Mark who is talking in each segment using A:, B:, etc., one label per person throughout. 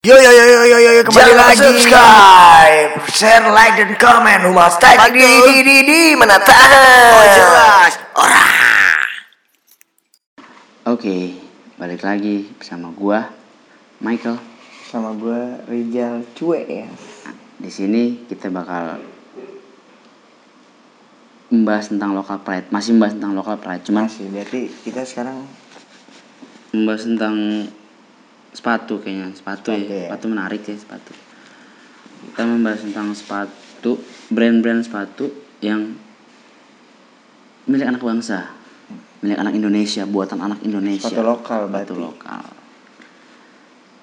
A: Yo yo yo yo yo yo, yo kembali
B: Jangan
A: lagi.
B: subscribe, share, like, dan komen. Humas tag di di di di mana tahan.
A: Oh jelas.
C: Oke, balik lagi bersama gua Michael.
B: Sama gue Rijal Cuek ya.
C: Nah, di sini kita bakal membahas tentang local pride. Masih membahas tentang local pride, cuman
B: Masih berarti kita sekarang
C: membahas tentang sepatu kayaknya. Sepatu
B: Oke,
C: ya.
B: ya.
C: Sepatu menarik ya, sepatu. Kita membahas tentang sepatu, brand-brand sepatu yang milik anak bangsa. Milik anak Indonesia, buatan anak Indonesia.
B: sepatu lokal
C: sepatu
B: berarti.
C: lokal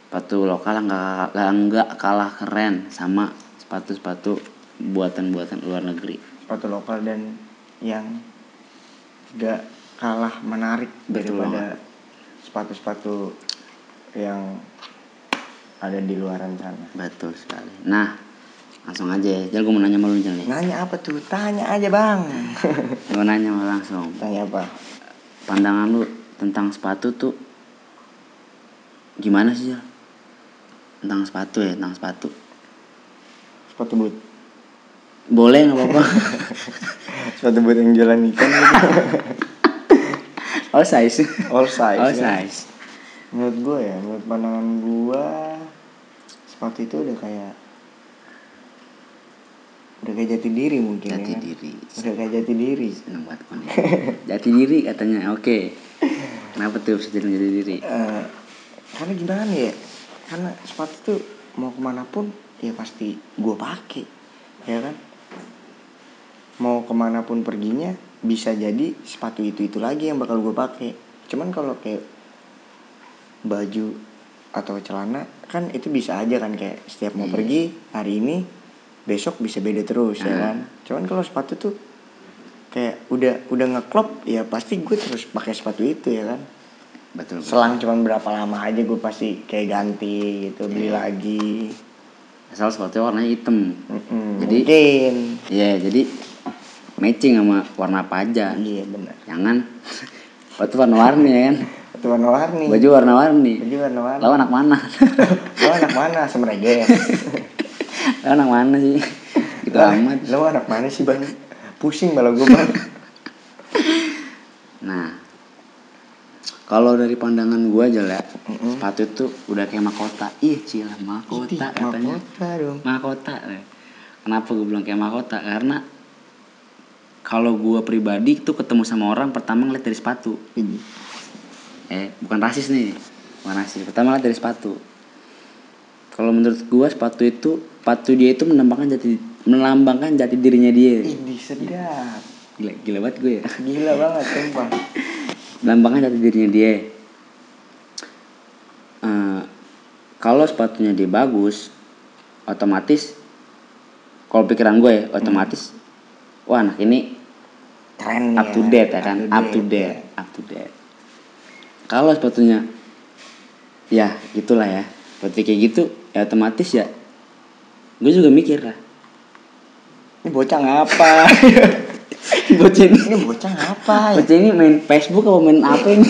C: sepatu lokal nggak nggak nggak kalah keren sama sepatu-sepatu buatan-buatan luar negeri
B: Sepatu lokal dan yang gak kalah menarik
C: Betul
B: daripada sepatu-sepatu yang ada di luaran sana.
C: betul sekali nah langsung aja ya Jal gue mau nanya sama lu Jal nih
B: Nanya apa tuh? Tanya aja bang.
C: gue nanya sama langsung
B: Tanya apa?
C: pandangan lu tentang sepatu tuh gimana sih Jal tentang sepatu ya tentang sepatu
B: Sepatu boot.
C: boleh nggak apa-apa
B: Sepatu boot yang jualan ikan gitu.
C: all size
B: All size.
C: all
B: ya.
C: size
B: Menurut gue ya, menurut pandangan gue sepatu itu udah kayak udah kayak jati diri mungkin
C: jati
B: ya. kan?
C: diri
B: Udah kayak jati diri.
C: seneng banget jati diri katanya oke kenapa tuh bisa jadi jati diri
B: Eh, karena gimana ya? Karena sepatu tuh mau ke mana pun ya pasti gue pakai, ya kan? Mau ke mana pun perginya bisa jadi sepatu itu itu lagi yang bakal gue pakai. Cuman kalau kayak baju atau celana kan itu bisa aja kan kayak setiap mau
C: Iya.
B: pergi hari ini besok bisa beda terus ya
C: Ah.
B: kan. Cuman kalau sepatu tuh kayak udah udah ngeklop ya pasti gue terus pakai sepatu itu ya kan
C: betul betul.
B: selang cuman berapa lama aja gue pasti kayak ganti gitu beli
C: Iya.
B: lagi
C: asal sepatunya warnanya hitam
B: Mm-mm,
C: Jadi-
B: mungkin
C: Iya jadi matching sama warna apa aja
B: iya benar
C: jangan sepatu warna-warni ya kan
B: itu warna-warni.
C: Baju warna-warni.
B: Baju warna-warni.
C: Lo anak mana?
B: Lo anak mana semerege
C: lo anak mana sih? Gitu amat.
B: lo anak mana sih bang? Pusing malah gue bang.
C: Nah kalau dari pandangan gua aja lah sepatu itu udah kayak mahkota. Ih cila mahkota katanya.
B: mahkota dong.
C: Mahkota kenapa gue bilang kayak mahkota? Karena kalau gue pribadi tuh ketemu sama orang pertama ngeliat dari sepatu.
B: Ini.
C: Eh bukan rasis nih. Bukan rasis. Pertama ngeliat dari sepatu. Kalau menurut gue sepatu itu sepatu dia itu melambangkan jati melambangkan jati dirinya dia.
B: Ini sedap.
C: Gila gila banget gue ya.
B: Gila banget sumpah.
C: Melambangkan jati dirinya dia. Eh, kalau sepatunya dia bagus otomatis kalau pikiran gue ya otomatis wah anak ini
B: keren
C: up to date ya kan? up to date
B: ya.
C: up to date kalau sepatunya ya gitulah ya seperti kayak gitu ya otomatis ya gue juga mikir lah
B: ini bocah ngapa
C: bocah ini
B: ini bocah ngapa ya
C: bocah ini main Facebook apa main apa ini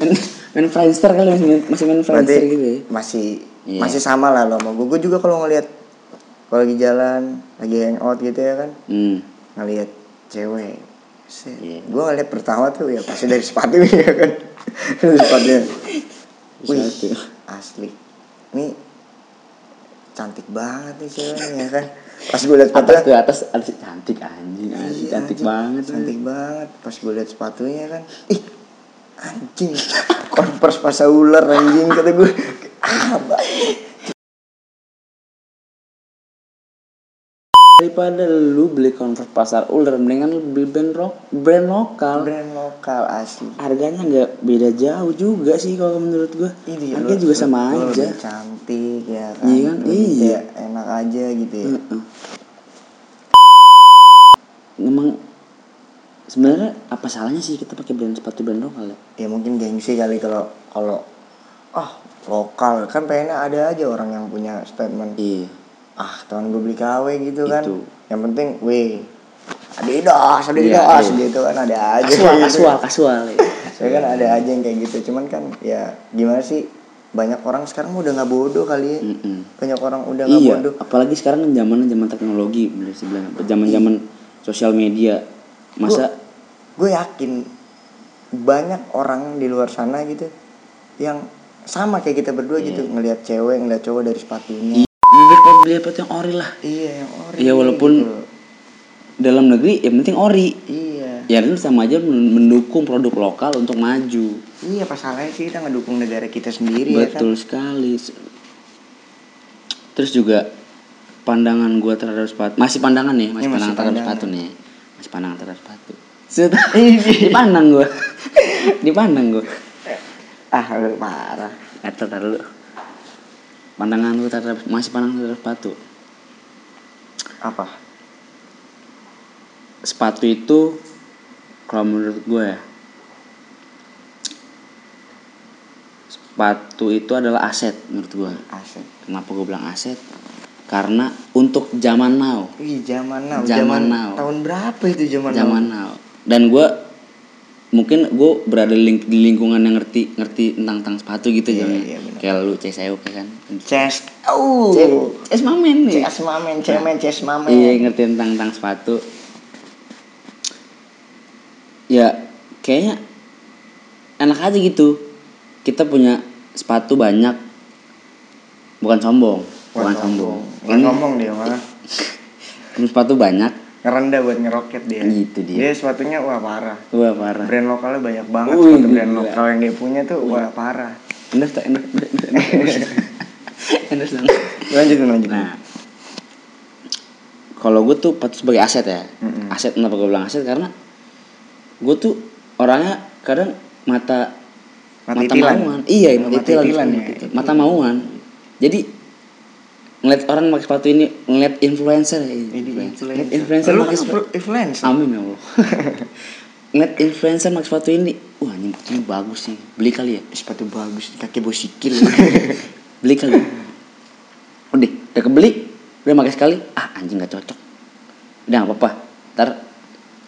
C: main, main Friendster kali masih main, masih main Friendster
B: Berarti
C: gitu ya
B: masih
C: Iya.
B: masih sama lah lo sama gue. Gue juga kalau ngelihat kalau lagi jalan, lagi hangout gitu ya kan,
C: hmm.
B: ngelihat cewek.
C: Iya.
B: Gue ngelihat pertama tuh ya pasti dari sepatu ya kan. dari sepatunya. Wih, asli. Ini cantik banget nih ceweknya ya kan. Pas gue lihat sepatunya,
C: atas atas atas cantik anjing, anjing
B: Iya,
C: cantik
B: anjing.
C: banget
B: Cantik banget. Pas gue lihat sepatunya kan, ih anjing. Converse ular anjing kata gue. Ah,
C: daripada lu beli Converse pasar ular mendingan lu beli brand rock brand lokal
B: brand lokal asli.
C: harganya nggak beda jauh juga sih kalau menurut gua
B: Ini
C: harganya juga sama aja
B: Lebih cantik ya kan.
C: Iya kan? Iya.
B: enak aja gitu ya.
C: Heeh. Emang sebenarnya apa salahnya sih kita pakai brand sepatu brand lokal ya?
B: Ya mungkin gengsi kali kalau kalau ah lokal kan pengennya ada aja orang yang punya statement
C: Iya.
B: Ah teman gue beli KW gitu kan
C: Itu.
B: yang penting weh Adidas, Adidas
C: Iya, iya.
B: gitu kan ada aja
C: Kasual,
B: gitu.
C: kasual, kasual. ya.
B: Saya kan ada aja yang kayak gitu, cuman kan ya gimana sih banyak orang sekarang udah nggak bodoh kali ya
C: Mm-mm.
B: banyak orang udah nggak
C: iya
B: bodoh
C: apalagi sekarang kan zaman zaman teknologi bener sih bilang zaman zaman sosial media masa
B: gue yakin banyak orang di luar sana gitu yang sama kayak kita berdua gitu ngelihat cewek ngelihat cowok dari sepatunya
C: beli apa tuh yang ori lah.
B: Iya yang ori
C: Iya, walaupun
B: gitu.
C: dalam negeri yang penting ori.
B: Iya.
C: Ya kan sama aja men- mendukung produk lokal untuk maju.
B: Iya apa salahnya sih kita ngedukung negara kita sendiri ya kan?
C: Betul sekali. Terus juga pandangan gua terhadap sepatu masih pandangan nih masih
B: masih
C: pandangan terhadap
B: pandangan.
C: sepatu nih. Masih pandangan terhadap sepatu. Dipandang gua. Dipandang gua.
B: Ah lu parah
C: Eta tar dulu pandangan gua terhadap masih pandangan terhadap sepatu.
B: Apa?
C: Sepatu itu kalau menurut gue ya sepatu itu adalah aset menurut gue.
B: Aset.
C: Kenapa gue bilang aset? Karena untuk zaman now.
B: Ih, zaman now.
C: Zaman now.
B: tahun berapa itu zaman,
C: zaman
B: now?
C: now. Dan gue mungkin gue berada di, ling- di lingkungan yang ngerti ngerti tentang tentang sepatu gitu
B: Iya,
C: Jon.
B: iya, benar.
C: kayak lu CSEO kan
B: Ces oh
C: CS mamen nih
B: Ces mamen cemen ces mamen
C: Iya ngerti tentang tentang sepatu. Ya kayaknya enak aja gitu. Kita punya sepatu banyak. Bukan sombong. Bukan, sombong.
B: Bukan sombong dia mah
C: sepatu banyak.
B: Ngerendah buat ngeroket dia
C: Gitu dia.
B: dia sepatunya wah parah
C: Wah parah.
B: brand lokalnya banyak banget
C: Wih,
B: sepatu brand
C: gila.
B: lokal yang dia punya tuh wah parah
C: Endorse tak? Endorse. Endorse. Dong.
B: lanjutin lanjutin
C: Nah, kalau gue tuh patut sebagai aset ya.
B: Mm-mm.
C: Aset kenapa gue bilang aset karena gue tuh orangnya kadang mata
B: Mata
C: mata
B: itilan.
C: mauan. Iya, mata
B: mata
C: itilan,
B: itilan
C: mata
B: ya.
C: Mata mauan. Jadi ngeliat orang pakai sepatu ini ngeliat influencer ya.
B: Jadi
C: Ngeliat
B: influencer.
C: influencer
B: Lu influencer.
C: Amin ya Allah. ngeliat influencer pakai sepatu ini, wah ini ini bagus sih. Beli kali ya.
B: Sepatu bagus, kaki bosikil.
C: beli kali udah udah kebeli udah pakai sekali ah anjing nggak cocok udah nggak apa-apa ntar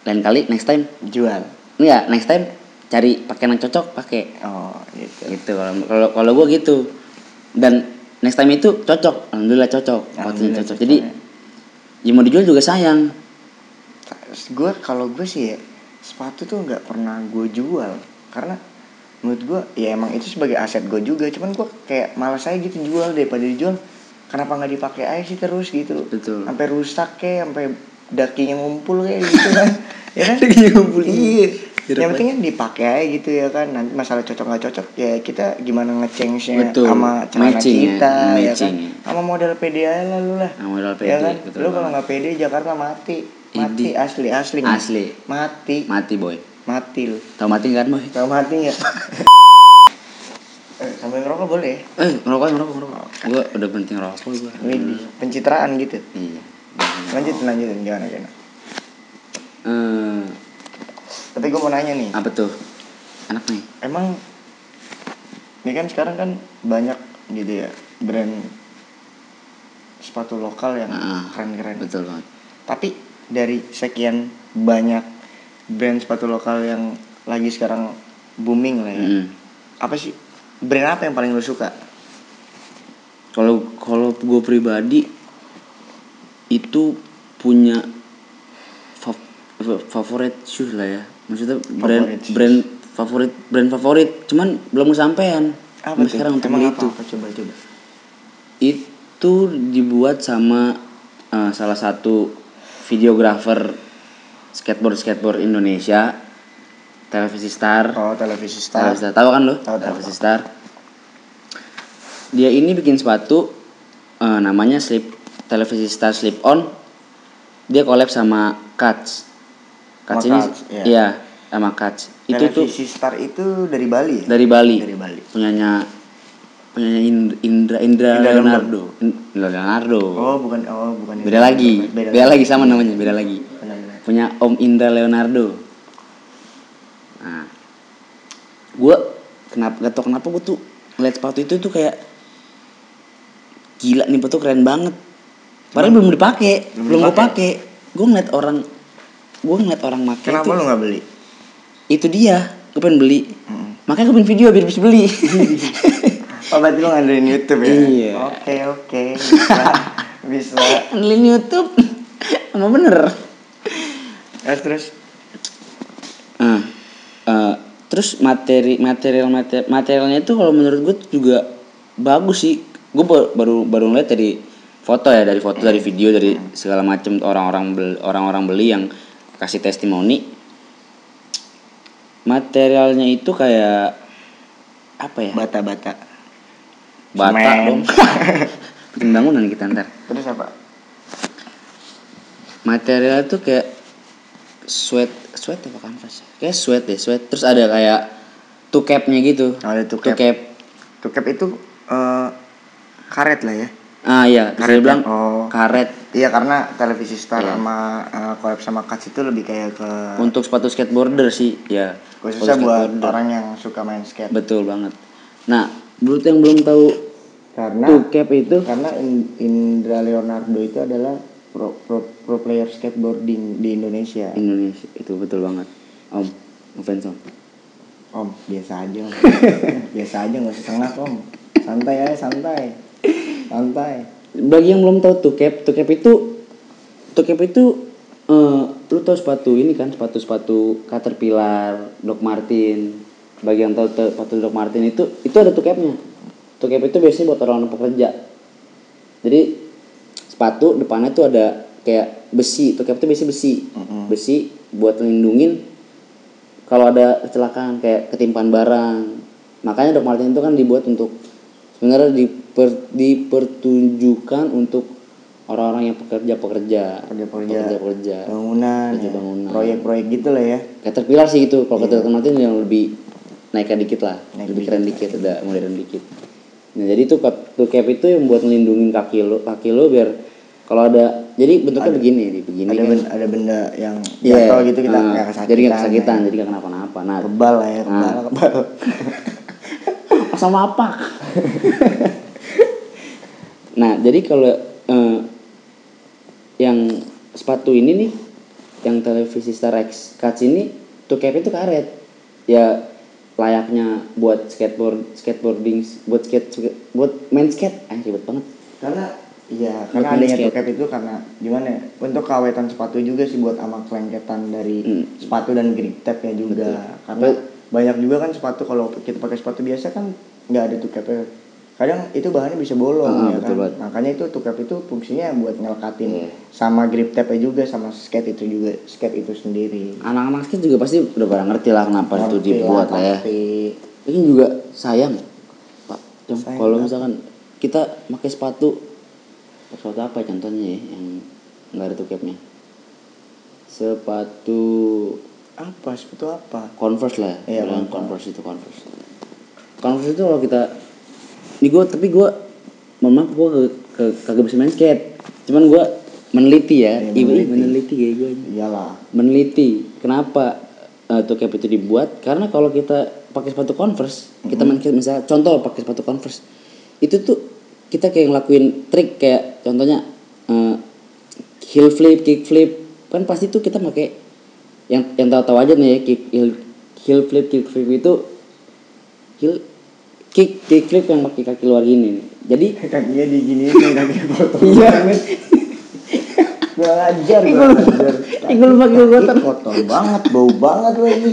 C: lain kali next time
B: Jual.
C: enggak next time cari pakaian yang cocok pakai
B: Oh, gitu.
C: gitu kalau kalau kalau gue gitu dan next time itu cocok. Alhamdulillah cocok.
B: Alhamdulillah
C: cocok.
B: cocok
C: jadi
B: ya.
C: ya mau dijual juga sayang.
B: Gue kalau gue sih ya sepatu tuh nggak pernah gue jual. Karena menurut gue ya emang itu sebagai aset gue juga. Cuman gue kayak malas aja gitu jual daripada dijual. Kenapa nggak dipakai aja sih terus gitu?
C: Betul.
B: sampai rusak kayak sampai dakinya ngumpul kayak gitu kan. Ya kan?
C: Dakinya ngumpul.
B: iya yang penting kan dipakai gitu ya kan. Nanti masalah cocok nggak cocok ya kita gimana ngecengnya sama
C: Matching ya,
B: kita ya, kan?
C: ya.
B: sama model pede aja lah lu lah.
C: Sama model
B: ya
C: pede,
B: kan?
C: betul
B: lu kalau nggak pede Jakarta mati. Mati
C: Idi.
B: asli asli.
C: Asli.
B: mati.
C: Mati boy.
B: Mati lu.
C: Tau mati kan boy?
B: Tau mati nggak? Eh, sambil ngerokok boleh?
C: Eh ngerokok ngerokok ngerokok. Gue udah berhenti ngerokok gue
B: pencitraan gitu?
C: Iya.
B: Lanjut lanjutin gimana gimana?
C: Eh,
B: tapi gue mau nanya nih.
C: Apa tuh? Enak nih.
B: Emang ini kan sekarang kan banyak gitu ya brand sepatu lokal yang
C: Ah,
B: keren-keren.
C: Betul banget.
B: Tapi dari sekian banyak brand sepatu lokal yang lagi sekarang booming lah ya
C: Mm.
B: apa sih brand apa yang paling lo suka?
C: Kalau kalau gue pribadi itu punya fa- fa- favorit shoes lah ya maksudnya brand
B: Favorit
C: brand favorit brand favorit. Cuman belum kesampaian.
B: Apa
C: sampai sekarang untuk
B: Emang
C: itu.
B: apa? Coba coba.
C: Itu dibuat sama eh, salah satu videografer skateboard skateboard Indonesia. Televisi star.
B: Oh televisi star.
C: Televisi Star. Tahu kan lo?
B: Tahu, tahu,
C: Televisi Star. Dia ini bikin sepatu eh, namanya Slip Televisi Star Slip On. Dia collab sama Cuts.
B: Sama
C: ini
B: Cuts, iya.
C: iya sama Cuts. Itu tuh
B: televisi star itu dari Bali ya
C: dari Bali.
B: dari Bali
C: Punyanya punyanya Ind- Indra Indra,
B: Indra
C: Leonardo. In- Leonardo.
B: oh bukan oh bukan
C: beda lagi. Beda, lagi sama namanya, beda lagi. Punya Om Indra Leonardo. Nah, gue kenapa gak tau kenapa gue tuh ngeliat sepatu itu tuh kayak gila nih sepatu keren banget. Padahal belum dipakai,
B: Belum
C: belum gue pakai. Gue ngeliat orang, gue ngeliat orang pakai
B: kenapa
C: itu,
B: lo nggak beli
C: itu dia. Gue pengen beli.
B: Mm.
C: Makanya gue bikin video biar bisa beli.
B: Oh berarti lu ngandelin YouTube ya?
C: Iya.
B: Oke oke bisa bisa.
C: Ngelin YouTube. Emang bener.
B: Terus terus
C: eh, terus materi material materi, materialnya itu kalau menurut gue juga bagus sih. Gue baru baru ngeliat dari foto ya, dari foto, dari video, dari segala macam orang-orang beli, orang-orang beli yang kasih testimoni. Materialnya itu kayak apa ya?
B: bata bata.
C: Dong. Bikin bangunan kita ntar.
B: Terus apa?
C: Material itu kayak sweat sweat apa kanvas? Kayak sweat deh, sweat. Terus ada kayak two capnya gitu.
B: Oh, ada two
C: Two
B: cap.
C: cap.
B: Tukep itu eh, karet lah ya.
C: Ah iya,
B: Karet
C: bilang
B: ya? Oh.
C: karet
B: Iya karena televisi Star
C: Iya.
B: sama collab sama Kats itu lebih kayak ke
C: untuk sepatu skateboarder sih, ya.
B: khususnya buat orang yang suka main skate.
C: Betul banget. Nah, buat yang belum tahu
B: Karena
C: cap itu
B: karena In- Indra Leonardo itu adalah pro, pro, pro player skateboarding di Indonesia.
C: Indonesia itu betul banget. Om, ngefans om.
B: Om, biasa aja. Om. biasa aja nggak usah Om. Santai aja, santai. Santai.
C: Bagi yang belum tahu cap, two cap itu cap itu eh lu tahu sepatu ini kan sepatu-sepatu Caterpillar, Doc Martin. Bagi yang tahu sepatu Doc Martin itu itu ada capnya. Two cap itu biasanya buat orang-orang pekerja. Jadi sepatu depannya tuh ada kayak besi, cap itu biasanya besi.
B: Mm-mm.
C: Besi buat ngelindungin kalau ada kecelakaan kayak ketimpaan barang. Makanya Doc Martin itu kan dibuat untuk sebenarnya diper, dipertunjukkan untuk orang-orang yang pekerja-pekerja,
B: Pekerja-pekerja.
C: pekerja-pekerja.
B: Bangunan,
C: Kerja
B: ya.
C: bangunan.
B: proyek-proyek gitu lah ya.
C: Caterpillar sih itu, kalau Caterpillar Martin yang lebih naikkan dikit lah,
B: Naik
C: lebih
B: dikit.
C: keren dikit, udah modern dikit. Nah jadi tuh cap- tuh cap itu yang buat ngelindungin kaki lo, kaki lo biar kalau ada, jadi bentuknya begini, nih, begini
B: Ada
C: kan.
B: ben- ada benda yang
C: Iya,
B: jatuh gitu kita
C: nah,
B: nggak kesakitan.
C: Jadi nggak kesakitan,
B: ya.
C: jadi nggak kenapa-napa. Nah,
B: Kebal lah ya, kebal,
C: Nah.
B: kebal.
C: sama apa? nah, jadi kalau eh, yang sepatu ini nih, yang televisi Star X Cuts ini, tuh cap itu karet. Ya layaknya buat skateboard, skateboarding, buat skate, buat main skate, ah ribet banget.
B: karena iya karena
C: main
B: adanya
C: skate.
B: tukep itu karena gimana ya untuk kawetan sepatu juga sih buat sama kelengketan dari
C: Hmm.
B: sepatu dan grip tape nya juga
C: Betul.
B: karena banyak juga kan sepatu kalau kita pakai sepatu biasa kan nggak ada tukepnya kadang itu bahannya bisa bolong
C: Ah,
B: ya
C: betul
B: kan
C: banget.
B: makanya itu tukep itu fungsinya buat ngelekatin
C: Iya.
B: sama grip tape juga sama skate itu juga skate itu sendiri
C: Anak-anak skate juga pasti udah pada ngerti lah kenapa itu
B: Ngerti
C: dibuat lah ya.
B: pasti.
C: Ini juga sayang, Pak.
B: Sayang
C: kalau misalkan kita pakai sepatu, sepatu apa contohnya ya yang nggak ada tukepnya? Sepatu
B: apa sepatu apa
C: Converse lah,
B: Iya,
C: bilang
B: Converse.
C: Converse itu Converse. Converse itu kalau kita, ini gue tapi gue, mohon maaf gue ke, ke, kagak bisa main skate. Cuman gue meneliti ya,
B: Iya,
C: iya
B: meneliti.
C: meneliti kayak gue
B: iyalah.
C: Meneliti. Kenapa uh, toe cap itu dibuat? Karena kalau kita pakai sepatu converse kita main misalnya contoh pakai sepatu converse. Itu tuh kita kayak ngelakuin trik kayak contohnya uh, heel flip kick flip. Kan pasti tuh kita pakai yang yang tahu-tahu aja nih ya kick heel, heel flip kick flip itu heel kick kick flip yang pakai kaki luar gini nih. jadi
B: kakinya diginiin nih kaki kotor
C: Iya.
B: banget Kurang ajar
C: Igul-
B: kurang ajar
C: igul pakai kotor.
B: Kotor banget bau banget lagi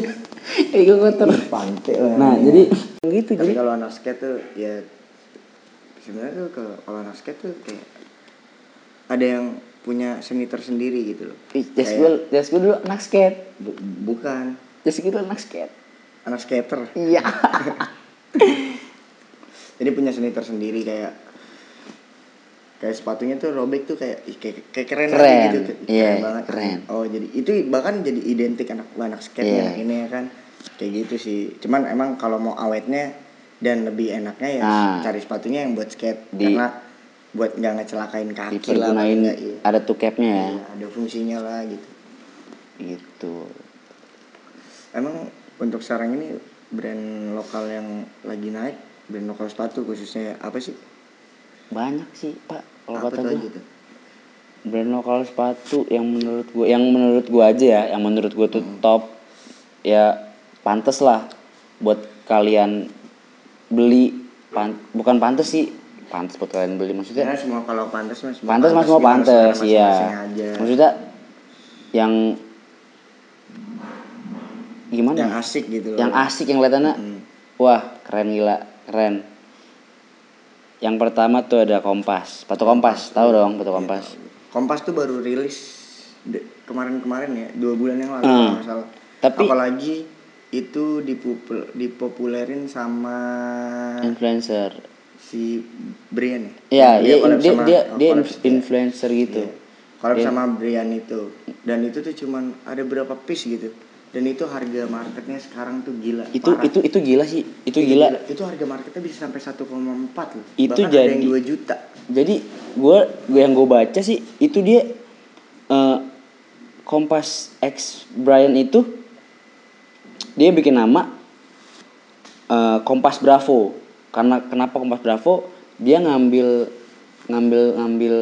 C: ego kotor
B: pantai lah
C: nah jadi gitu
B: tapi
C: jadi
B: kalau anak skate tuh ya sebenarnya tuh kalau anak skate tuh kayak ada yang punya seni tersendiri gitu loh
C: Ih, jas gue, jas gue dulu anak skate.
B: Bu- bukan
C: Jas gue dulu anak skate.
B: anak skater
C: Iya.
B: jadi punya seni tersendiri kayak kayak sepatunya tuh robek tuh kayak ih, kayak, kayak keren,
C: Keren.
B: gitu
C: Iya,
B: banget
C: keren.
B: oh jadi itu bahkan jadi identik anak anak skate anak ini ya kan kayak gitu sih cuman emang kalau mau awetnya dan lebih enaknya ya
C: Ah.
B: cari sepatunya yang buat skate
C: Di-
B: karena buat nggak ngecelakain kaki lah iya.
C: ada tuh capnya ya.
B: Iya, ada fungsinya lah gitu
C: Gitu.
B: emang untuk sekarang ini brand lokal yang lagi naik brand lokal sepatu khususnya apa sih
C: Banyak sih, Pak. Kalau kata gue,
B: gitu
C: brand lokal sepatu yang menurut gue, yang menurut gue aja ya, yang menurut gue tuh top, ya pantes lah buat kalian beli pan, bukan pantas sih pantas buat kalian beli maksudnya
B: Ya semua kalau pantas semua
C: pantas mas
B: gimana
C: pantas iya maksudnya yang gimana
B: yang
C: ya?
B: asik gitu loh.
C: yang asik yang kelihatannya
B: Hmm.
C: wah keren gila keren yang pertama tuh ada kompas sepatu kompas tahu dong sepatu kompas
B: Kompas tuh baru rilis kemarin-kemarin ya, dua bulan yang lalu
C: Hmm.
B: kalau nggak salah.
C: Tapi-
B: apalagi itu dipopul- dipopulerin sama
C: influencer
B: si Brian ya.
C: Iya, dia dia
B: sama-
C: dia,
B: oh,
C: dia influencer gitu.
B: Iya. Collab
C: Dia-
B: sama Brian itu. Dan itu tuh cuman ada berapa piece gitu. Dan itu harga marketnya sekarang tuh gila.
C: Itu
B: parah.
C: itu itu gila sih. Itu gila.
B: Itu harga marketnya bisa sampai 1,4 loh.
C: Itu
B: Bahkan ada yang
C: jadi-
B: 2 juta.
C: Jadi gua gua yang gue baca sih itu dia eh, Kompas X Brian itu dia bikin nama eh, Kompas Bravo. Karena kenapa Kompas Bravo? Dia ngambil ngambil ngambil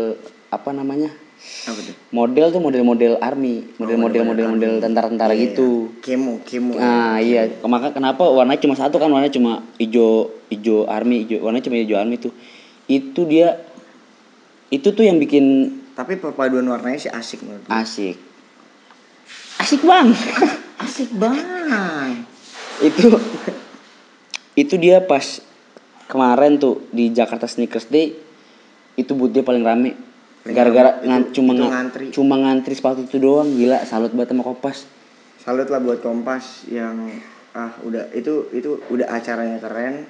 C: apa namanya?
B: Apa tuh?
C: Model tuh model-model army, model-model
B: Oh, model-model
C: tentara-tentara
B: Iya,
C: gitu.
B: Kemo, kemo.
C: Nah iya, maka kenapa warnanya cuma satu kan warnanya cuma hijau hijau army, hijau warnanya cuma hijau army tuh. Itu dia itu tuh yang bikin
B: Tapi perpaduan warnanya sih asik menurut gue.
C: asik. Asik bang.
B: Asik bang.
C: itu itu dia pas kemarin tuh di Jakarta Sneakers Day itu dia paling rame. Gara-gara ngan- cuma
B: ngantri.
C: cuma ngantri sepatu itu doang gila salut banget sama Kompas.
B: Salut lah buat Kompas yang ah udah itu itu udah acaranya keren.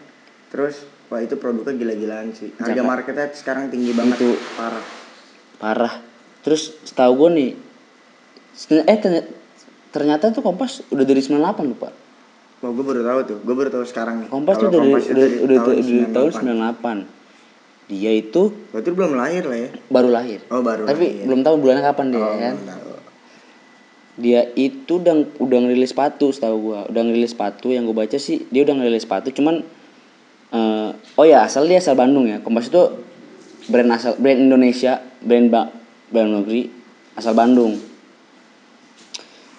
B: Terus wah itu produknya gila-gilaan sih. Harga
C: Jaka-
B: marketnya sekarang tinggi banget.
C: Itu-
B: parah.
C: parah terus setahu gue nih eh ternyata, ternyata tuh kompas udah dari 98 lupa
B: Wah gue baru tahu tuh. Gue baru tahu sekarang nih.
C: kompas tuh dari,
B: Kompas dari
C: udah,
B: tahun
C: dari tahun
B: 98.
C: 98 dia itu
B: Berarti lu belum lahir lah ya.
C: baru lahir.
B: Oh baru
C: tapi
B: lahir.
C: belum tahu bulannya kapan dia
B: Oh,
C: kan?
B: tahu.
C: dia itu udah udah ngerilis sepatu setahu gua. Udah ngerilis sepatu yang gue baca sih dia udah ngerilis sepatu cuman eh, oh ya asal dia asal Bandung ya. Kompas itu brand asal brand Indonesia brand ba, brand negeri asal Bandung.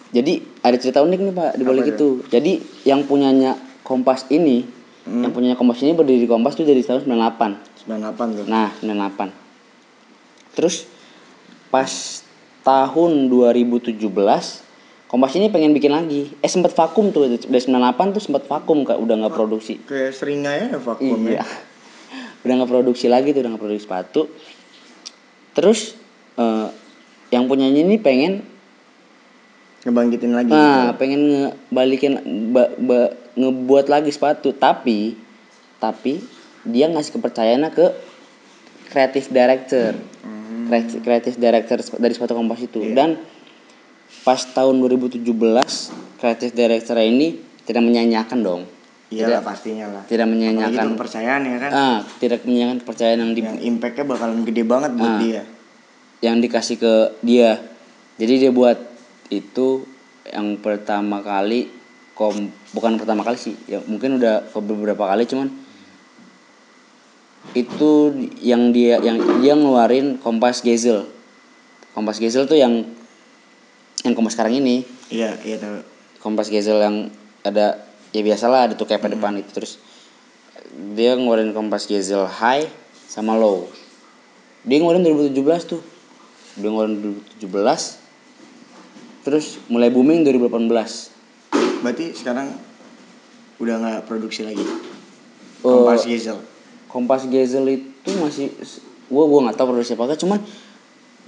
C: Jadi ada cerita unik nih pak di balik itu. Jadi yang punyanya kompas ini yang punyanya kompas ini berdiri di kompas tuh dari tahun 98
B: 98 tuh.
C: Nah, 98. Terus pas tahun 2017 Kompas ini pengen bikin lagi. Eh sempat vakum tuh dari 98 tuh sempat vakum kak udah nggak produksi.
B: Kayak seringnya ya vakum
C: Iya.
B: ya.
C: udah nggak produksi lagi tuh udah nggak produksi sepatu. Terus eh, yang punyanya ini pengen
B: Ngebangkitin lagi.
C: nah
B: gitu.
C: pengen ngebalikin ba- ba- ngebuat lagi sepatu tapi tapi dia ngasih kepercayaannya ke creative director
B: Hmm.
C: Kreatif- creative director dari sepatu kompas itu
B: Iya.
C: dan pas tahun 2017 creative director ini tidak menyanyiakan dong
B: Iya lah pastinya lah.
C: tidak menyanyiakan
B: kepercayaan ya kan.
C: ah tidak menyanyiakan kepercayaan yang di,
B: Yang impactnya bakalan gede banget buat
C: Ah.
B: dia.
C: yang dikasih ke dia jadi dia buat itu yang pertama kali kom bukan pertama kali sih ya mungkin udah beberapa kali cuman. Itu yang dia yang dia ngeluarin kompas Gezel. Kompas Gezel tuh yang yang kompas sekarang ini.
B: Iya, iya tahu.
C: kompas Gezel yang ada ya biasalah ada tuh kayak pada depan itu. Terus dia ngeluarin kompas Gezel high sama low. Dia ngeluarin 2017 tuh. Dia ngeluarin 2017 terus mulai booming 2018
B: Berarti sekarang udah nggak produksi lagi.
C: Oh.
B: Kompas Diesel.
C: kompas Gezel itu masih gua gua nggak tahu produksi apa cuman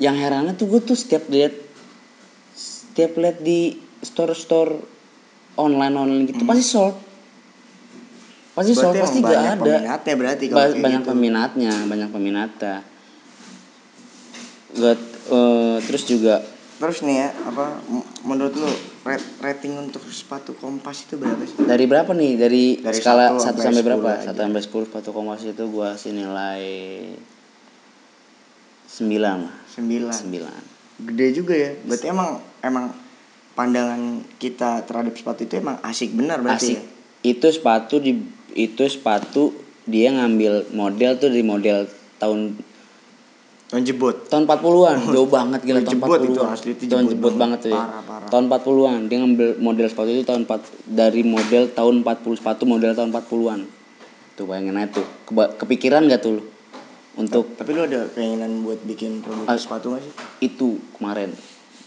C: yang herannya tuh gue tuh setiap lihat setiap lihat di store store online online gitu pasti sold pasti sold pasti gak
B: banyak
C: ada
B: peminatnya berarti
C: Ba- banyak
B: gitu.
C: peminatnya banyak peminatnya Gak, eh, terus juga
B: Terus nih ya, apa menurut lu rat- rating untuk sepatu Kompas itu berapa sih?
C: dari berapa nih dari,
B: Dari
C: skala 1
B: satu sampai
C: sampai berapa
B: 10
C: 1
B: aja.
C: sampai 10 sepatu kompas itu gua kasih nilai 9 lah
B: 9.
C: 9
B: Gede juga ya. Berarti emang emang pandangan kita terhadap sepatu itu emang asik benar berarti
C: asik
B: ya.
C: itu sepatu di itu sepatu dia ngambil model tuh dari model tahun
B: Tahun jebot.
C: tahun 40-an jauh banget gila tahun
B: Jebot
C: 40-an
B: itu asli itu
C: tahun
B: jebot banget.
C: banget tuh ya
B: Parah, parah.
C: tahun 40-an dia ngambil model sepatu itu tahun 4 dari model tahun 40 sepatu model tahun 40-an tuh bayangin aja tuh Keba- kepikiran gak tuh lu untuk
B: Tapi lu ada keinginan buat bikin produk
C: Ah.
B: sepatu gak sih?
C: itu kemarin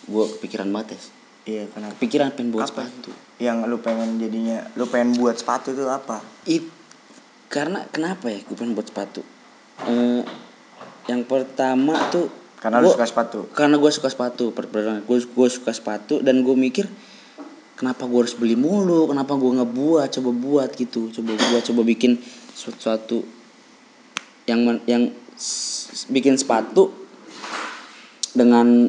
C: gue kepikiran banget ya
B: Iya, kenapa?
C: kepikiran pengen buat
B: Apa?
C: sepatu
B: Yang lu pengen jadinya, lu pengen buat sepatu tuh apa?
C: It, karena kenapa ya gue pengen buat sepatu Eh, yang pertama tuh
B: Karena lu
C: gua-
B: suka sepatu.
C: karena gue suka sepatu gue gue suka sepatu dan gue mikir kenapa gue harus beli mulu kenapa gue ngebuat coba buat gitu coba buat coba bikin sesuatu yang men- yang s- bikin sepatu dengan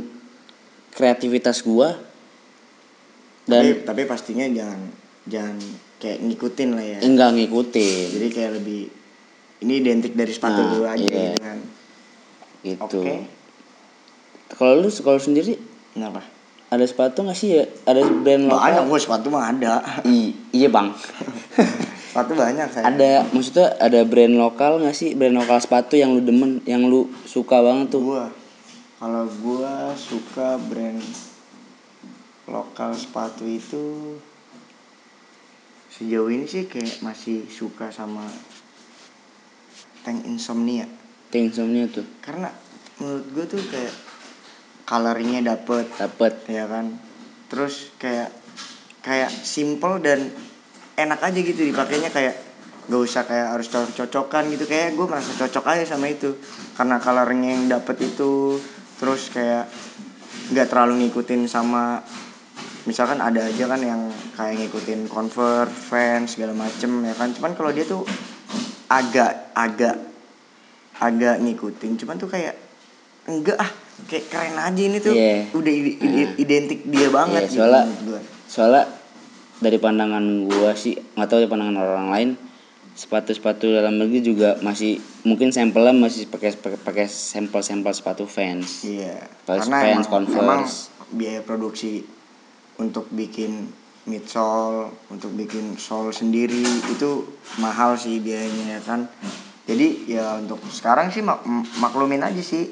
C: kreativitas gue dan
B: tapi, tapi pastinya jangan jangan kayak ngikutin lah ya.
C: enggak ngikutin
B: Jadi kayak lebih ini identik dari sepatu
C: Nah,
B: dulu aja gitu kan.
C: Gitu.
B: Oke.
C: kalau lu lu sendiri?
B: Kenapa?
C: ada sepatu nggak sih ya? Ada brand lokal?
B: Banyak gue sepatu mah ada.
C: I- iya bang.
B: Sepatu banyak saya.
C: ada maksudnya ada brand lokal nggak sih? Brand lokal sepatu yang lu demen yang lu suka banget tuh?
B: Gua. Kalau gua suka brand lokal sepatu itu sejauh ini sih kayak masih suka sama Tank Insomnia
C: Tingsomnya tuh.
B: Karena menurut gue tuh kayak coloringnya dapet
C: dapet.
B: ya kan? Terus kayak kayak simple dan enak aja gitu dipakainya kayak gak usah kayak harus cocok-cocokan gitu. Kayak gue merasa cocok aja sama itu. Karena coloringnya yang dapet itu terus kayak nggak terlalu ngikutin sama misalkan ada aja kan yang kayak ngikutin convert fans segala macem ya kan? Cuman kalau dia tuh agak agak agak ngikutin cuman tuh kayak enggak ah kayak keren aja ini tuh
C: Iya.
B: udah ide- ide- identik dia banget
C: Iya,
B: gitu
C: soalnya-
B: gua.
C: soalnya dari pandangan gua sih nggak tahu dari pandangan orang lain sepatu-sepatu dalam negeri juga masih mungkin sampelnya masih pakai pakai sampel-sampel sepatu fans
B: Iya.
C: Pas
B: Karena
C: fans,
B: emang,
C: Converse.
B: emang biaya produksi untuk bikin midsole, untuk bikin sole sendiri itu mahal sih biayanya ya kan. Jadi ya untuk sekarang sih mak- maklumin aja sih.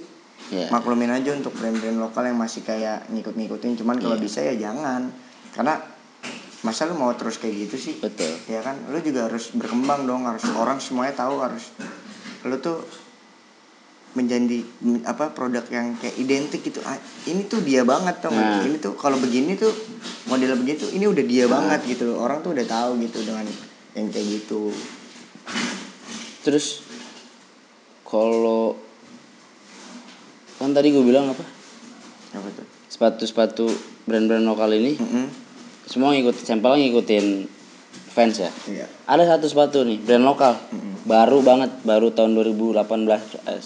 C: Iya.
B: Maklumin aja untuk brand-brand lokal yang masih kayak ngikut-ngikutin. Cuman kalau
C: Iya.
B: bisa ya jangan. Karena masa lu mau terus kayak gitu sih?
C: betul
B: ya kan lu juga harus berkembang dong harus orang semuanya tahu harus lu tuh menjadi apa produk yang kayak identik gitu Ah, ini tuh dia banget nggak?
C: Nah.
B: ini tuh kalau begini tuh model begitu ini udah dia banget gitu loh orang tuh udah tahu gitu dengan yang kayak gitu
C: terus kalau kan tadi gue bilang apa?
B: Apa tuh
C: sepatu-sepatu brand-brand lokal ini
B: Mm-mm.
C: semua ngikut sampelnya ngikutin fans ya?
B: Iya.
C: Ada satu sepatu nih brand lokal.
B: Mm-mm.
C: baru banget baru tahun 2018 eh,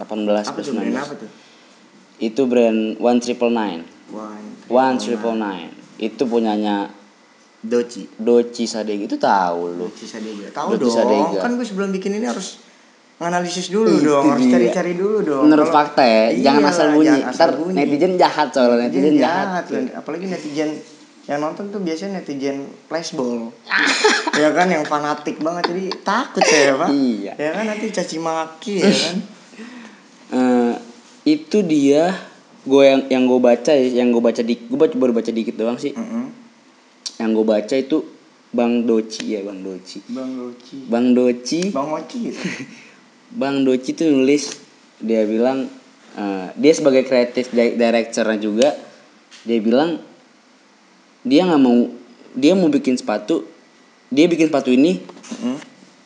C: 18
B: apa tuh brand
C: 19
B: apa tuh?
C: Itu brand One Triple Nine.
B: One
C: Triple Nine. Itu punyanya
B: Doci.
C: Doci Sadegi itu tahu lu.
B: Doci Sadega tahu dong.
C: Sadega.
B: kan gue sebelum bikin ini harus nganalisis dulu
C: Itu
B: dong. Harus cari-cari dulu dong.
C: Menurut fakta ya jangan
B: Iya,
C: asal bunyi.
B: jangan asal
C: ntar
B: bunyi.
C: netizen jahat soalnya netizen jahat,
B: loh. apalagi netizen yang nonton tuh biasanya netizen flashball. Ya kan yang fanatik banget. Jadi takut saya pak.
C: Iya.
B: ya kan nanti caci maki ya kan.
C: Eh, itu dia. Gue yang yang gue baca ya, yang gue baca di gue baca, baru baca dikit doang sih.
B: Mm-mm.
C: Yang gue baca itu Bang Doci ya Bang Doci.
B: Bang Doci.
C: Bang Doci.
B: Bang Oci gitu.
C: Bang Doci tuh nulis dia bilang eh, dia sebagai kreatif di- director juga dia bilang dia nggak mau dia mau bikin sepatu dia bikin sepatu ini
B: Mm-mm.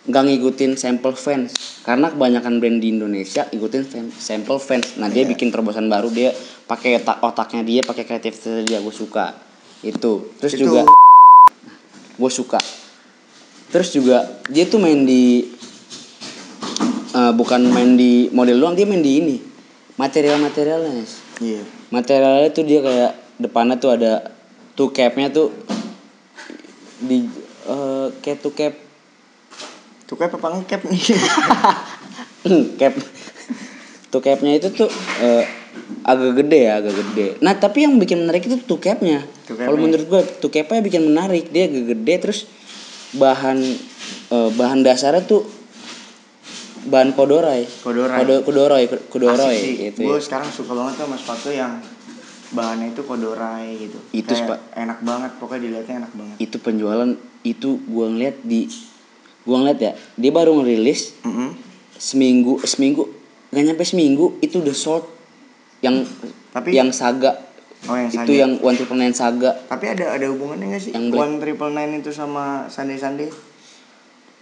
C: nggak ngikutin sampel fans. Karena kebanyakan brand di Indonesia ikutin fan- sampel fans. Nah dia
B: Iya.
C: bikin terobosan baru dia pakai otak otaknya dia pakai kreativitas dia gue suka. Itu. Terus
B: Itu-
C: juga gue suka. Terus juga dia tuh main di eh, bukan main di model doang dia main di ini. Material materialnya
B: iya.
C: Materialnya tuh dia kayak depannya tuh ada two capnya tuh di eh, kayak two cap.
B: Tuh kayak apa ngecap nih?
C: Cap tuh capnya itu tuh eh, agak gede ya agak gede nah tapi yang bikin menarik itu tuh capnya kalau menurut gue tuh capnya bikin menarik dia agak gede terus bahan eh, bahan dasarnya tuh bahan kodorai
B: Kodorai.
C: Kodo, kodorai kodorai
B: Asik sih.
C: gitu
B: gue
C: ya.
B: sekarang suka banget tuh sama sepatu yang bahannya itu kodorai gitu
C: Itu
B: Kayak
C: sepa-
B: enak banget pokoknya dilihatnya enak banget
C: itu penjualan itu gue ngeliat di gua ngeliat ya dia baru ngerilis
B: Mm-mm.
C: seminggu seminggu nggak nyampe seminggu itu udah sold yang
B: Tapi-
C: yang saga
B: Oh yang
C: itu
B: Saga.
C: yang one triple nine saga
B: Tapi ada ada hubungannya nggak sih
C: Yang Black.
B: One Triple Nine itu sama Sunday Sunday?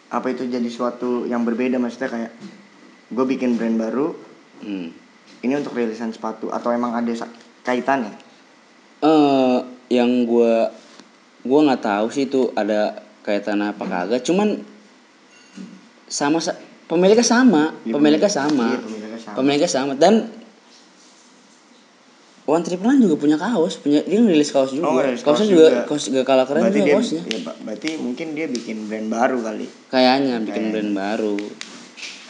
B: Apa itu jadi suatu yang berbeda maksudnya kayak gue bikin brand baru
C: hmm.
B: ini untuk rilisan sepatu atau emang ada kaitannya?
C: eh yang gua gua nggak tahu sih itu ada kaitan apa kagak cuman sama sa- pemiliknya sama
B: Iya,
C: pemiliknya
B: pemilik-
C: sama
B: iya, pemiliknya sama.
C: pemiliknya sama dan One Triple Nine juga punya kaos, punya dia ngerilis kaos juga.
B: Oh,
C: Kaosnya
B: kaos
C: juga,
B: juga.
C: kaos gak kalah keren
B: berarti
C: juga
B: dia
C: kaosnya.
B: ya, berarti mungkin dia bikin brand baru kali.
C: Kayaknya bikin brand baru.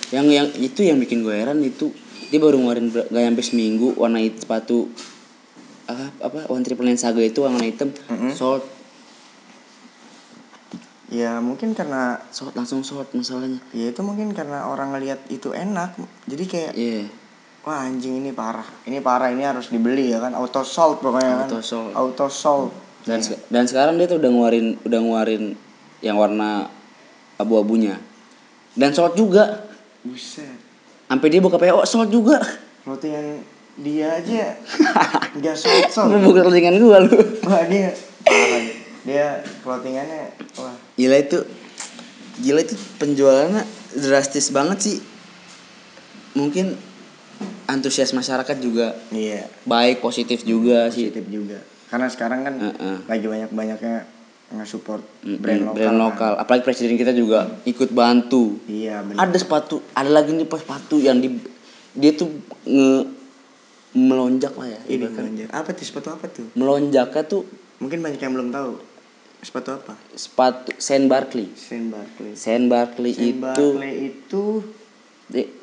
C: Yang yang itu yang bikin gue heran itu dia baru ngeluarin gak sampai seminggu warna hitam sepatu apa apa One Triple Nine Saga itu warna hitam
B: Mm-mm.
C: sold
B: Ya mungkin karena
C: sold langsung sold masalahnya.
B: ya itu mungkin karena orang ngelihat itu enak. Jadi kayak
C: Iya.
B: Wah anjing ini parah. Ini parah ini harus dibeli ya kan. Auto sold pokoknya kan.
C: Auto sold.
B: Auto sold.
C: Dan sek- dan sekarang dia tuh udah ngeluarin udah ngeluarin yang warna abu-abunya. Dan sold juga.
B: Buset.
C: Sampai dia buka PO sold juga.
B: Clothingan dia aja nggak sold sold.
C: Lu buka clothingan gua lu.
B: Wah dia parah dia. Dia clothingannya wah
C: Gila itu Gila itu penjualannya drastis banget sih Mungkin antusias masyarakat juga
B: iya
C: baik positif juga sih
B: positif juga. Karena sekarang kan
C: Heeh.
B: lagi banyak banyaknya nge-support
C: Mm,
B: brand
C: mm,
B: lokal.
C: brand
B: kan.
C: lokal apalagi presiden kita juga ikut bantu
B: Iya benar.
C: ada sepatu ada lagi nih pas sepatu yang di dia tuh nge melonjak lah ya
B: Ini melonjak. Apa tuh sepatu apa tuh?
C: melonjaknya tuh
B: Mungkin banyak yang belum tahu. Sepatu apa?
C: sepatu Saint Barkley
B: Saint Barkley.
C: Saint Barkley
B: Saint
C: itu
B: Barkley itu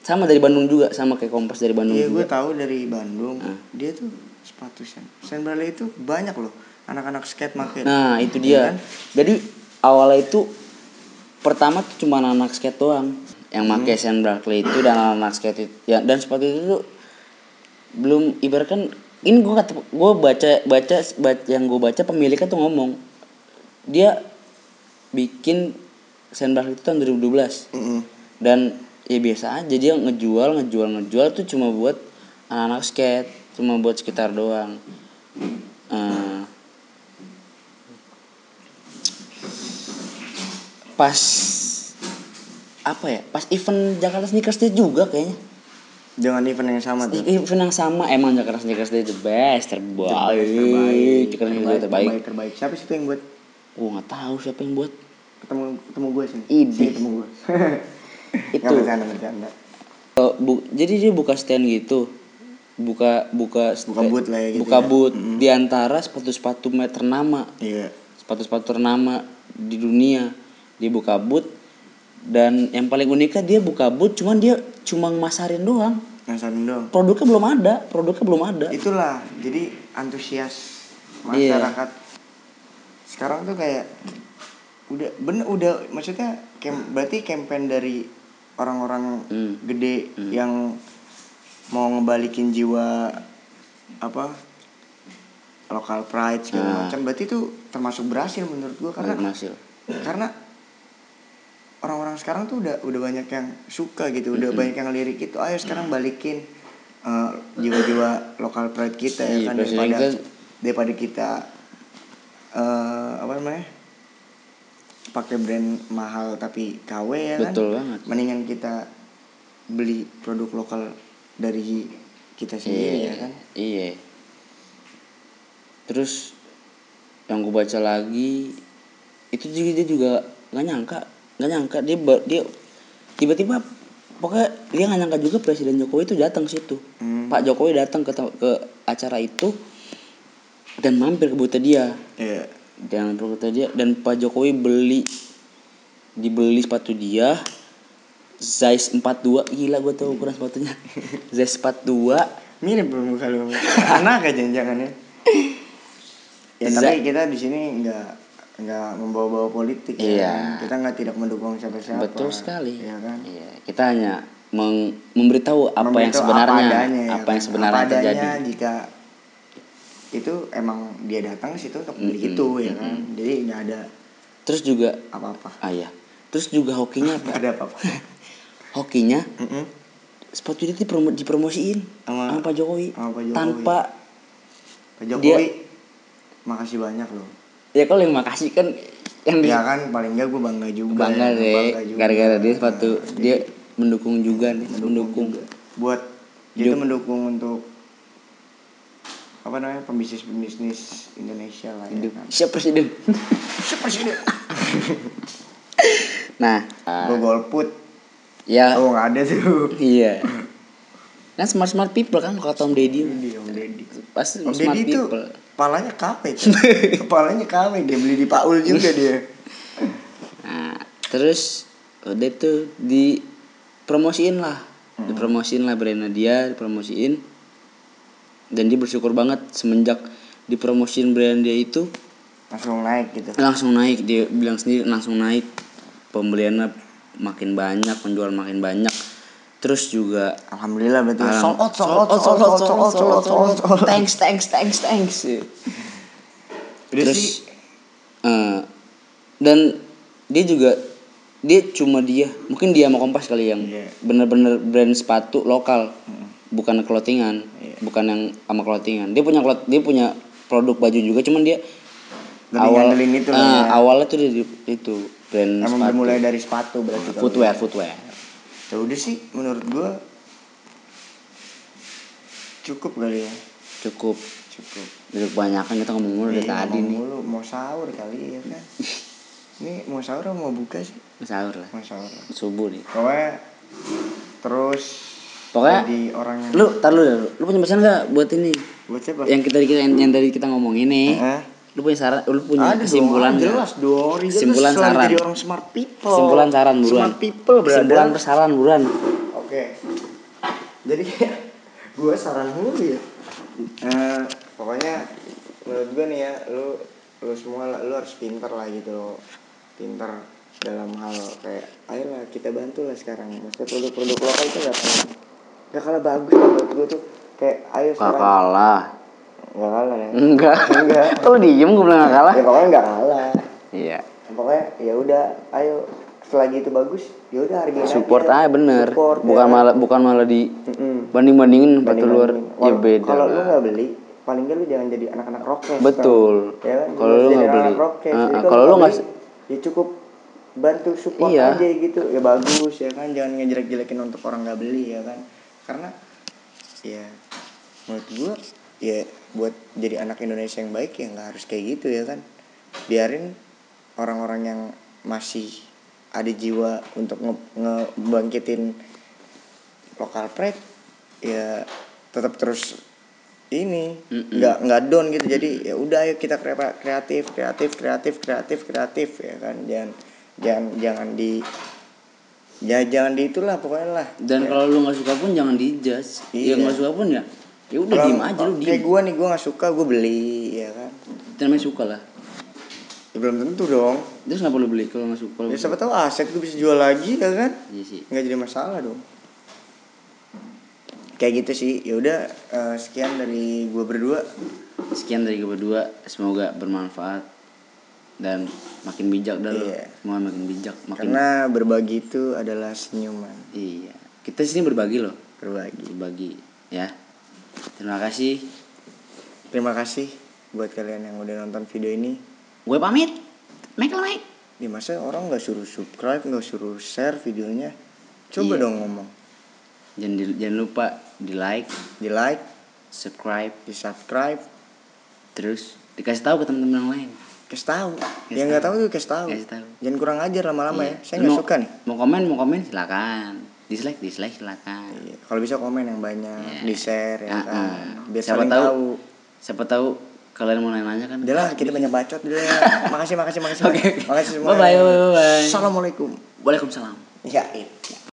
C: sama dari Bandung juga sama kayak Kompas dari Bandung
B: Iya gue tahu dari Bandung.
C: Ah.
B: Dia tuh sepatu Saint. Saint Barkley itu banyak loh anak-anak skate make.
C: Nah itu
B: Iya
C: dia.
B: kan?
C: Jadi awalnya itu pertama tuh cuma anak skate doang yang
B: Hmm.
C: pakai Saint Barkley itu dan anak skate itu, ya dan sepatu itu tuh belum ibaratkan ini gue kata gue baca baca baca yang gue baca pemiliknya tuh ngomong dia bikin Saint Barkley itu tahun 2012
B: Mm-mm.
C: dan ya biasa aja. Dia ngejual ngejual ngejual tuh cuma buat anak-anak skate. Cuma buat sekitar doang. Eh, pas apa ya? Pas event Jakarta Sneakers Day juga kayaknya.
B: Dengan event yang sama tuh.
C: event yang sama. Emang Jakarta Sneakers Day the best terbaik.
B: Terbaik,
C: Jakarta Sneakers Day terbaik
B: terbaik, terbaik. Siapa sih itu yang buat?
C: Gue nggak tahu siapa yang buat.
B: Ketemu ketemu gue sini?
C: Idi.
B: Sini ketemu gue.
C: Itu.
B: Bercanda bercanda.
C: Oh, bu, jadi dia buka stand gitu buka buka
B: Buka booth lah ya gitu
C: buka
B: ya.
C: booth di antara sepatu-sepatu meter ternama
B: Iya.
C: sepatu-sepatu ternama di dunia dia buka booth dan yang paling uniknya dia buka booth cuman dia cuma masarin doang
B: Ngasarin dong.
C: produknya belum ada produknya belum ada
B: Itulah jadi antusias
C: Iya.
B: masyarakat sekarang tuh kayak udah bener udah maksudnya kem, berarti campaign dari orang-orang
C: Hmm.
B: gede yang mau ngebalikin jiwa apa lokal pride segala
C: Ah.
B: macam berarti itu termasuk berhasil menurut gua karena
C: hasil
B: karena orang-orang sekarang tuh udah udah banyak yang suka gitu udah banyak yang lirik itu ayo sekarang balikin eh, jiwa-jiwa lokal pride kita ya
C: Iya,
B: kan
C: presiden
B: daripada daripada kita eh apa namanya pakai brand mahal tapi KW ya
C: betul
B: kan
C: banget.
B: Mendingan kita beli produk lokal dari kita sendiri ya kan?
C: iya. Terus yang gue baca lagi itu juga dia juga nggak nyangka nggak nyangka. Dia dia tiba-tiba pokoknya dia nggak nyangka juga presiden jokowi itu datang situ.
B: Hmm.
C: pak jokowi datang ke ke acara itu dan mampir ke booth dia.
B: Iya.
C: Dan ke booth dia dan pak jokowi beli dibeli sepatu dia Zeiss 42 gila gue tau ukuran sepatunya Zeiss 42
B: mirip belum muka lu anak aja jangan ya ya tapi kita di sini nggak nggak membawa-bawa politik ya
C: Iya.
B: kan? kita nggak tidak mendukung siapa-siapa
C: Betul sekali.
B: ya kan
C: Iya, kita hanya meng- memberitahu apa yang
B: Memberitahu
C: sebenarnya,
B: apa
C: apa,
B: adanya, ya kan?
C: yang sebenarnya
B: Apa adanya
C: terjadi.
B: jika itu emang dia datang ke situ untuk beli
C: Mm-mm,
B: itu ya kan? Jadi nggak ada
C: Terus juga
B: apa-apa.
C: Ah ya. terus juga hokinya apa
B: ada apa?
C: Hokinya
B: Mm-mm.
C: sepatu itu dipromo, dipromosiin
B: Sama-
C: sama, Pak Jokowi.
B: sama Pak Jokowi.
C: tanpa
B: Pak Jokowi makasih banyak loh.
C: Ya kalau yang makasih kan yang
B: ya kan paling enggak gue bangga juga.
C: Bangga
B: ya,
C: deh gara-gara dia sepatu
B: Nah,
C: dia mendukung juga nih
B: mendukung
C: mendukung.
B: juga. buat dia tuh mendukung untuk apa namanya? Pembisnis pembisnis Indonesia lah ya. Kan
C: siap presiden.
B: Siapa sih dia
C: nah
B: gue golput.
C: Ya.
B: Oh nggak ada tuh.
C: Iya. Kan smart smart people kan kalau Tom Deddy.
B: Ini Om Deddy.
C: Pasti
B: Om
C: smart
B: Deddy tuh
C: people.
B: kepalanya kame kan? kepalanya kame dia beli di Paul juga dia.
C: Nah, terus udah tuh dipromosiin lah. Dipromosiin lah brandnya dia, dipromosiin. Dan dia bersyukur banget semenjak dipromosiin brand dia itu
B: langsung naik gitu.
C: langsung naik. Dia bilang sendiri langsung naik. Pembeliannya makin banyak penjual makin banyak. Terus juga
B: alhamdulillah berarti
C: Alam-
B: sold out sold out sold out sold out sold out sold out sold out.
C: thanks thanks thanks thanks. Terus eh, dan dia juga dia cuma dia mungkin dia sama kompas kali yang
B: Iya.
C: bener-bener brand sepatu lokal bukan clothingan bukan yang sama clothingan. Dia punya cloth- dia punya produk baju juga cuman dia
B: Lebih ngandelin itu lah
C: ah,
B: ya.
C: awalnya tuh dari itu brand
B: emang
C: sepatu.
B: bermulai dari sepatu berarti
C: footwear footwear.
B: Ya udah sih menurut gua cukup kali ya.
C: Cukup.
B: Cukup.
C: Dari kebanyakan kita ngomong mulu dari
B: Iya,
C: tadi nih.
B: mulu, mau sahur kali ya kan? Ini mau sahur atau mau buka sih?
C: Sahur lah.
B: Mau sahur.
C: Subuh nih.
B: Pokoknya terus
C: Pokoknya
B: jadi orang yang
C: lu tar lu lu, lu punya pesan nggak buat ini
B: buat siapa
C: yang kita kita yang, yang tadi kita ngomong ini
B: Hah?
C: lu punya saran lu punya
B: ada
C: kesimpulan
B: dong, jelas dong
C: Kesimpulan saran.
B: jadi orang smart people
C: kesimpulan saran buruan
B: smart people brother
C: kesimpulan saran buruan
B: Oke. Jadi gue saran dulu ya. Eh, pokoknya menurut gue nih ya, lu lu semua lu harus pinter lah gitu loh. Pinter dalam hal kayak ayolah kita bantu lah sekarang. Maksudnya produk-produk lokal itu gak kalah gak kalah bagus lah buat gue tuh kayak ayo sekarang
C: kalah
B: gak kalah ya.
C: enggak
B: Enggak.
C: lu diem gue bilang nggak kalah
B: Ya pokoknya gak kalah.
C: iya
B: Pokoknya ya udah ayo selagi itu bagus ya udah hargain
C: support
B: aja.
C: aja bener
B: Support, ya
C: bukan
B: kan?
C: malah bukan malah di
B: Mm-mm.
C: banding bandingin sepatu
B: Banding-banding.
C: luar ya beda
B: Kalau lu nggak beli, paling nggak lu jangan jadi anak-anak rokes.
C: Betul.
B: kan? Ya kan?
C: Kalau lu nggak beli.
B: kalau
C: lu
B: nggak ya cukup bantu support
C: Iya.
B: aja gitu. Ya bagus ya kan, jangan ngejelek-jelekin untuk orang nggak beli ya kan. Karena ya menurut gua ya buat jadi anak Indonesia yang baik ya nggak harus kayak gitu ya kan. Biarin orang-orang yang masih ada jiwa untuk nge- ngebangkitin lokal pride ya tetap terus ini nggak nggak down gitu. Jadi ya udah ayo kita kre- kreatif kreatif kreatif kreatif kreatif ya kan? Jangan jangan jangan di ya jangan di itulah pokoknya lah.
C: Dan kalau lu nggak suka pun jangan dijudge.
B: Iya.
C: ya nggak suka pun ya ya udah diem aja lu
B: kayak
C: diem.
B: gue nih gue nggak suka gue beli ya kan?
C: Itu namanya suka lah.
B: Ya, belum tentu dong.
C: Terus kenapa lu beli kalau nggak suka?
B: Ya siapa tahu aset gue bisa jual lagi ya kan?
C: Iya sih.
B: Nggak jadi masalah dong. Kayak gitu sih. Ya udah eh, sekian dari gue berdua.
C: Sekian dari gue berdua. Semoga bermanfaat dan makin bijak dah lu.
B: Iya.
C: semua makin bijak makin
B: karena berbagi itu adalah senyuman.
C: Iya. Kita sini berbagi loh.
B: Berbagi.
C: Berbagi ya. Terima kasih.
B: Terima kasih buat kalian yang udah nonton video ini.
C: Gue pamit. Michael Mike.
B: Di masa orang nggak suruh subscribe nggak suruh share videonya? Coba
C: Iya.
B: dong ngomong.
C: Jangan di- jangan lupa di like
B: di like
C: subscribe.
B: Di subscribe
C: terus dikasih tahu ke teman-teman lain
B: kasih tahu. Yang nggak tahu. tuh kasih tahu. Jangan kurang ajar lama-lama
C: Iya.
B: ya saya nggak suka nih.
C: mau komen mau komen silakan. Dislike dislike silakan.
B: Iya, kalau bisa komen yang banyak
C: Iya.
B: di share ya
C: Ah,
B: kan.
C: ah.
B: biar
C: siapa tahu,
B: tahu.
C: siapa tahu kalian mau nanya-nanya kan?
B: Udah lah kita banyak bacot dulu ya makasih makasih makasih.
C: Oke.
B: makasih semua
C: Bye-bye, bye-bye, bye-bye.
B: assalamualaikum.
C: Waalaikumsalam.
B: Ya itu